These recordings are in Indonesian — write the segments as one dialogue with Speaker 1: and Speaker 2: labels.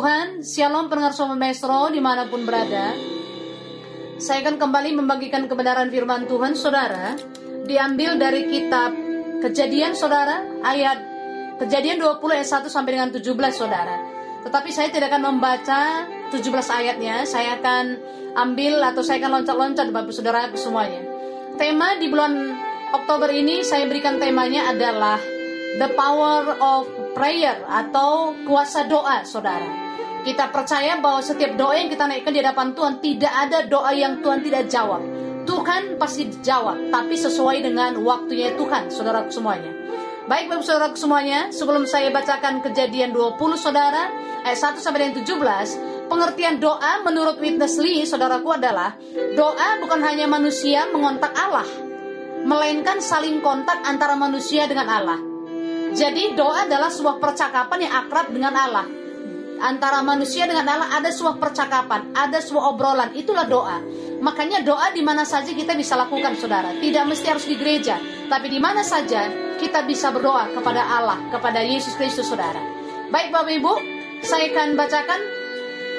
Speaker 1: Tuhan, Shalom pendengar Somo Maestro di mana pun berada. Saya akan kembali membagikan kebenaran firman Tuhan saudara. Diambil dari kitab kejadian saudara Ayat kejadian 20 ayat 1 sampai dengan 17 saudara. Tetapi saya tidak akan membaca 17 ayatnya. Saya akan ambil atau saya akan loncat-loncat Bapak Saudara semuanya. Tema di bulan Oktober ini saya berikan temanya adalah The Power of Prayer atau kuasa doa, saudara. Kita percaya bahwa setiap doa yang kita naikkan di hadapan Tuhan tidak ada doa yang Tuhan tidak jawab. Tuhan pasti jawab, tapi sesuai dengan waktunya Tuhan, saudaraku semuanya. Baik Bapak Saudaraku semuanya, sebelum saya bacakan kejadian 20 Saudara, ayat 1 sampai dengan 17, pengertian doa menurut Witness Lee, Saudaraku adalah doa bukan hanya manusia mengontak Allah, melainkan saling kontak antara manusia dengan Allah. Jadi doa adalah sebuah percakapan yang akrab dengan Allah. Antara manusia dengan Allah ada sebuah percakapan, ada sebuah obrolan, itulah doa. Makanya doa di mana saja kita bisa lakukan, saudara. Tidak mesti harus di gereja, tapi di mana saja kita bisa berdoa kepada Allah, kepada Yesus Kristus, saudara. Baik Bapak Ibu, saya akan bacakan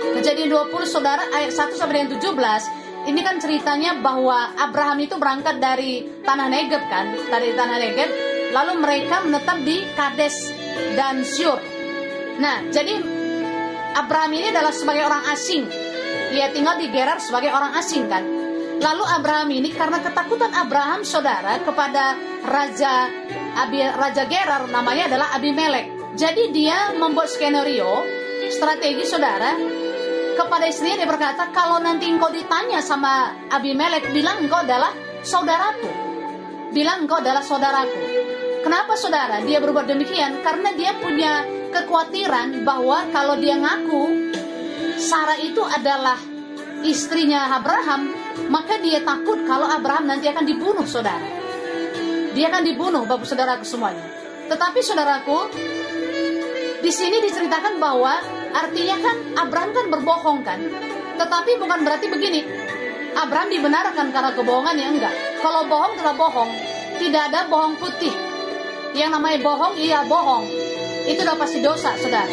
Speaker 1: Kejadian 20 saudara ayat 1 sampai dengan 17 Ini kan ceritanya bahwa Abraham itu berangkat dari tanah Negeb kan Dari tanah Negeb Lalu mereka menetap di Kades dan Syur Nah jadi Abraham ini adalah sebagai orang asing. Ia tinggal di Gerar sebagai orang asing kan? Lalu Abraham ini karena ketakutan Abraham saudara kepada Raja Abi, Raja Gerar namanya adalah Abimelek. Jadi dia membuat skenario strategi saudara. Kepada istrinya dia berkata kalau nanti engkau ditanya sama Abimelek bilang engkau adalah saudaraku. Bilang engkau adalah saudaraku. Kenapa saudara? Dia berbuat demikian karena dia punya kekhawatiran bahwa kalau dia ngaku Sarah itu adalah istrinya Abraham maka dia takut kalau Abraham nanti akan dibunuh saudara dia akan dibunuh bapak saudaraku semuanya tetapi saudaraku di sini diceritakan bahwa artinya kan Abraham kan berbohong kan. Tetapi bukan berarti begini. Abraham dibenarkan karena kebohongan ya enggak. Kalau bohong tetap bohong. Tidak ada bohong putih. Yang namanya bohong iya bohong. Itu udah pasti dosa, Saudara.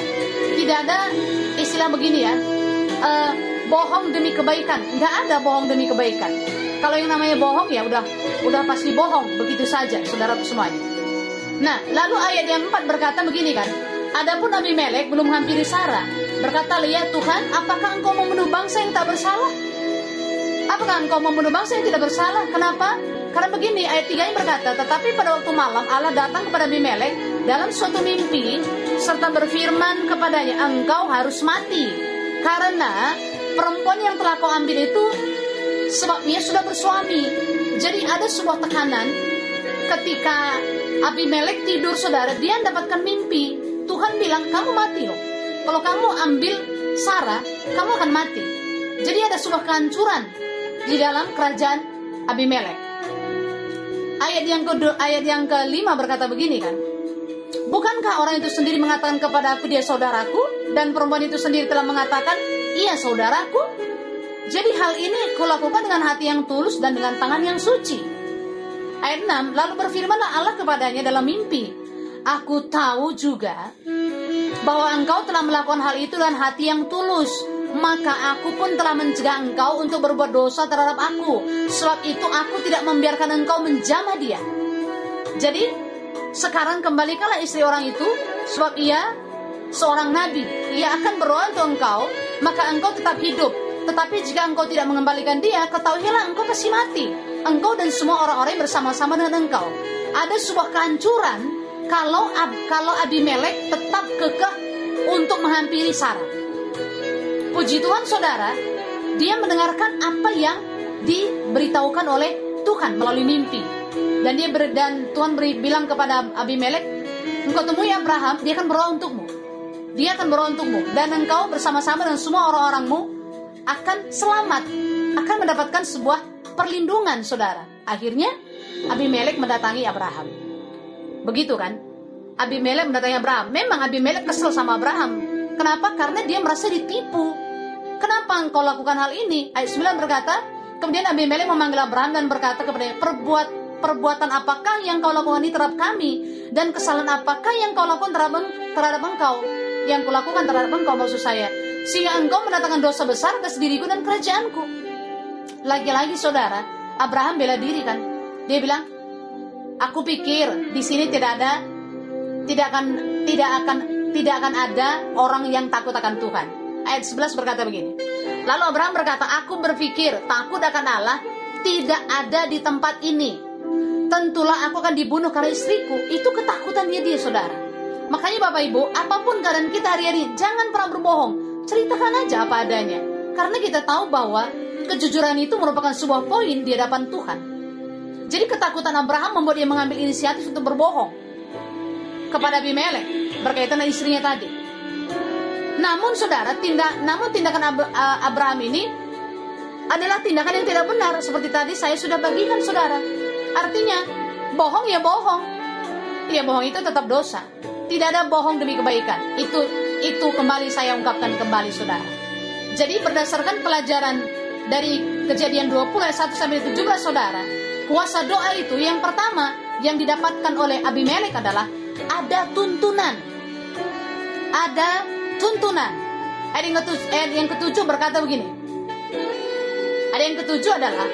Speaker 1: Tidak ada istilah begini ya. eh, bohong demi kebaikan. Enggak ada bohong demi kebaikan. Kalau yang namanya bohong ya udah udah pasti bohong begitu saja, saudara semuanya. Nah, lalu ayat yang 4 berkata begini kan. Adapun Nabi Melek belum menghampiri Sarah. Berkata, lihat Tuhan, apakah engkau membunuh bangsa yang tak bersalah? Apakah engkau membunuh bangsa yang tidak bersalah? Kenapa? Karena begini, ayat 3 yang berkata, Tetapi pada waktu malam Allah datang kepada Abimelek dalam suatu mimpi, serta berfirman kepadanya, Engkau harus mati. Karena perempuan yang telah kau ambil itu sebabnya sudah bersuami. Jadi ada sebuah tekanan ketika Abimelek tidur saudara, dia mendapatkan mimpi. Tuhan bilang, kamu mati loh. Kalau kamu ambil Sarah, kamu akan mati. Jadi ada sebuah kehancuran di dalam kerajaan Abimelek. Ayat yang ke ayat yang kelima berkata begini kan. Bukankah orang itu sendiri mengatakan kepada aku dia saudaraku dan perempuan itu sendiri telah mengatakan ia saudaraku? Jadi hal ini kulakukan dengan hati yang tulus dan dengan tangan yang suci. Ayat 6, lalu berfirmanlah Allah kepadanya dalam mimpi. Aku tahu juga bahwa engkau telah melakukan hal itu dengan hati yang tulus. Maka aku pun telah mencegah engkau untuk berbuat dosa terhadap aku. Sebab itu aku tidak membiarkan engkau menjamah dia. Jadi, sekarang kembalikanlah istri orang itu, sebab ia seorang nabi. Ia akan berdoa untuk engkau, maka engkau tetap hidup. Tetapi jika engkau tidak mengembalikan dia, ketahuilah engkau pasti mati. Engkau dan semua orang-orang bersama-sama dengan engkau. Ada sebuah kehancuran kalau Ab, kalau Abimelek tetap kekeh untuk menghampiri Sarah. Puji Tuhan saudara, dia mendengarkan apa yang diberitahukan oleh Tuhan melalui mimpi. Dan dia ber, dan Tuhan beri, bilang kepada Abimelek, engkau temui Abraham, dia akan berdoa untukmu. Dia akan berdoa untukmu dan engkau bersama-sama dengan semua orang-orangmu akan selamat, akan mendapatkan sebuah perlindungan, saudara. Akhirnya Abimelek mendatangi Abraham. Begitu kan? Abimelek mendatangi Abraham. Memang Abimelek kesel sama Abraham. Kenapa? Karena dia merasa ditipu. Kenapa engkau lakukan hal ini? Ayat 9 berkata, Kemudian Abimelek memanggil Abraham dan berkata kepadanya, perbuat perbuatan apakah yang kau lakukan ini terhadap kami? Dan kesalahan apakah yang kau lakukan terhadap, terhadap engkau? Yang kulakukan terhadap engkau maksud saya. Sehingga engkau mendatangkan dosa besar ke diriku dan kerajaanku. Lagi-lagi saudara Abraham bela diri kan? Dia bilang aku pikir di sini tidak ada tidak akan tidak akan tidak akan ada orang yang takut akan Tuhan. Ayat 11 berkata begini Lalu Abraham berkata, aku berpikir takut akan Allah tidak ada di tempat ini. Tentulah aku akan dibunuh karena istriku. Itu ketakutan dia dia saudara. Makanya Bapak Ibu, apa pun keadaan kita hari-hari, jangan pernah berbohong. Ceritakan aja apa adanya. Karena kita tahu bahwa kejujuran itu merupakan sebuah poin di hadapan Tuhan. Jadi ketakutan Abraham membuat dia mengambil inisiatif untuk berbohong kepada Abimelek berkaitan dengan istrinya tadi. Namun saudara, tindak namun tindakan Ab Abraham ini adalah tindakan yang tidak benar seperti tadi saya sudah bagikan saudara. Artinya, bohong ya bohong. Ya bohong itu tetap dosa. Tidak ada bohong demi kebaikan. Itu itu kembali saya ungkapkan kembali saudara. Jadi berdasarkan pelajaran dari kejadian 20 ayat 1 sampai 17 saudara, kuasa doa itu yang pertama yang didapatkan oleh Abimelek adalah ada tuntunan. Ada tuntunan. Ayat yang, ketujuh, berkata begini. Ayat yang ketujuh adalah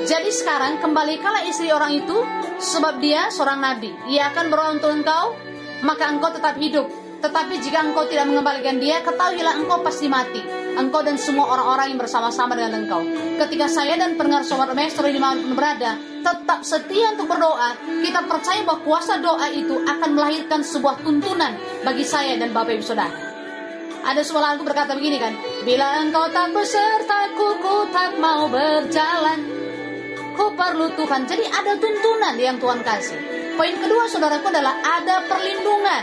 Speaker 1: jadi sekarang kembalikanlah istri orang itu sebab dia seorang nabi. Ia akan berdoa untuk engkau, maka engkau tetap hidup. Tetapi jika engkau tidak mengembalikan dia, ketahuilah engkau pasti mati. Engkau dan semua orang-orang yang bersama-sama dengan engkau. Ketika saya dan pendengar sobat maestro di mana berada, tetap setia untuk berdoa, kita percaya bahwa kuasa doa itu akan melahirkan sebuah tuntunan bagi saya dan Bapak Ibu Saudara. Ada sebuah lagu berkata begini kan, Bila engkau tak besertaku, ku tak mau berjalan. Ku perlu Tuhan. Jadi ada tuntunan yang Tuhan kasih. Poin kedua saudaraku adalah ada perlindungan.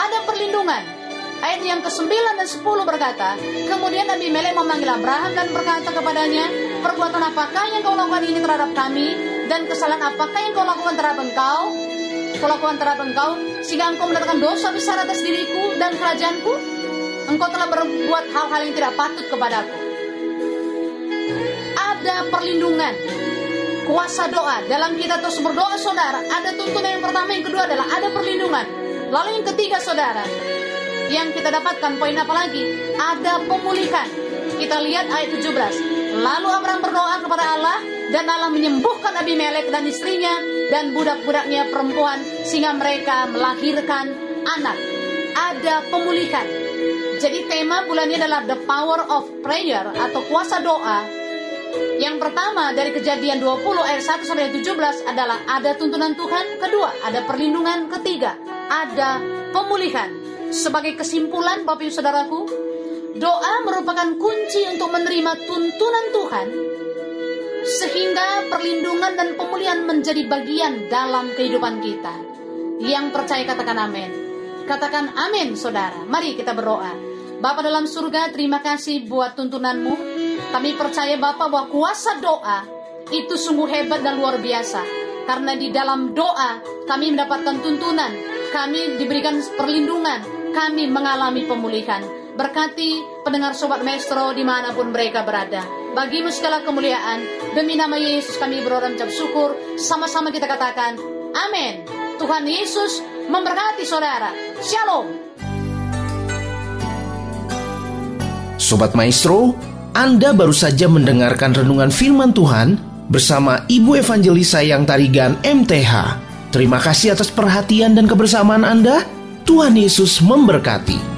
Speaker 1: Ada perlindungan. Ayat yang ke-9 dan 10 berkata, Kemudian Nabi Melek memanggil Abraham dan berkata kepadanya, Perbuatan apakah yang kau lakukan ini terhadap kami? Dan kesalahan apakah yang kau lakukan terhadap engkau? Kau lakukan terhadap engkau, sehingga engkau mendatangkan dosa besar atas diriku dan kerajaanku? Engkau telah berbuat hal-hal yang tidak patut kepadaku. Ada perlindungan, kuasa doa. Dalam kita terus berdoa saudara ada tuntunan yang pertama yang kedua adalah ada perlindungan. Lalu yang ketiga saudara yang kita dapatkan poin apa lagi? Ada pemulihan. Kita lihat ayat 17 lalu Abraham berdoa kepada Allah dan Allah menyembuhkan Abimelek dan istrinya dan budak-budaknya perempuan sehingga mereka melahirkan anak. Ada pemulihan. Jadi tema bulan ini adalah the power of prayer atau kuasa doa yang pertama dari kejadian 20 ayat 1 sampai 17 adalah ada tuntunan Tuhan, kedua ada perlindungan, ketiga ada pemulihan. Sebagai kesimpulan Bapak Ibu Saudaraku, doa merupakan kunci untuk menerima tuntunan Tuhan sehingga perlindungan dan pemulihan menjadi bagian dalam kehidupan kita. Yang percaya katakan amin. Katakan amin saudara. Mari kita berdoa. Bapa dalam surga, terima kasih buat tuntunanmu. Kami percaya Bapa bahwa kuasa doa itu sungguh hebat dan luar biasa. Karena di dalam doa kami mendapatkan tuntunan, kami diberikan perlindungan, kami mengalami pemulihan. Berkati pendengar Sobat Maestro di mana pun mereka berada. Bagimu segala kemuliaan, demi nama Yesus kami berdoa dan syukur. Sama-sama kita katakan, Amin. Tuhan Yesus memberkati saudara. Shalom.
Speaker 2: Sobat Maestro, Anda baru saja mendengarkan renungan firman Tuhan bersama Ibu Evangelis Sayang Tarigan MTH. Terima kasih atas perhatian dan kebersamaan Anda. Tuhan Yesus memberkati.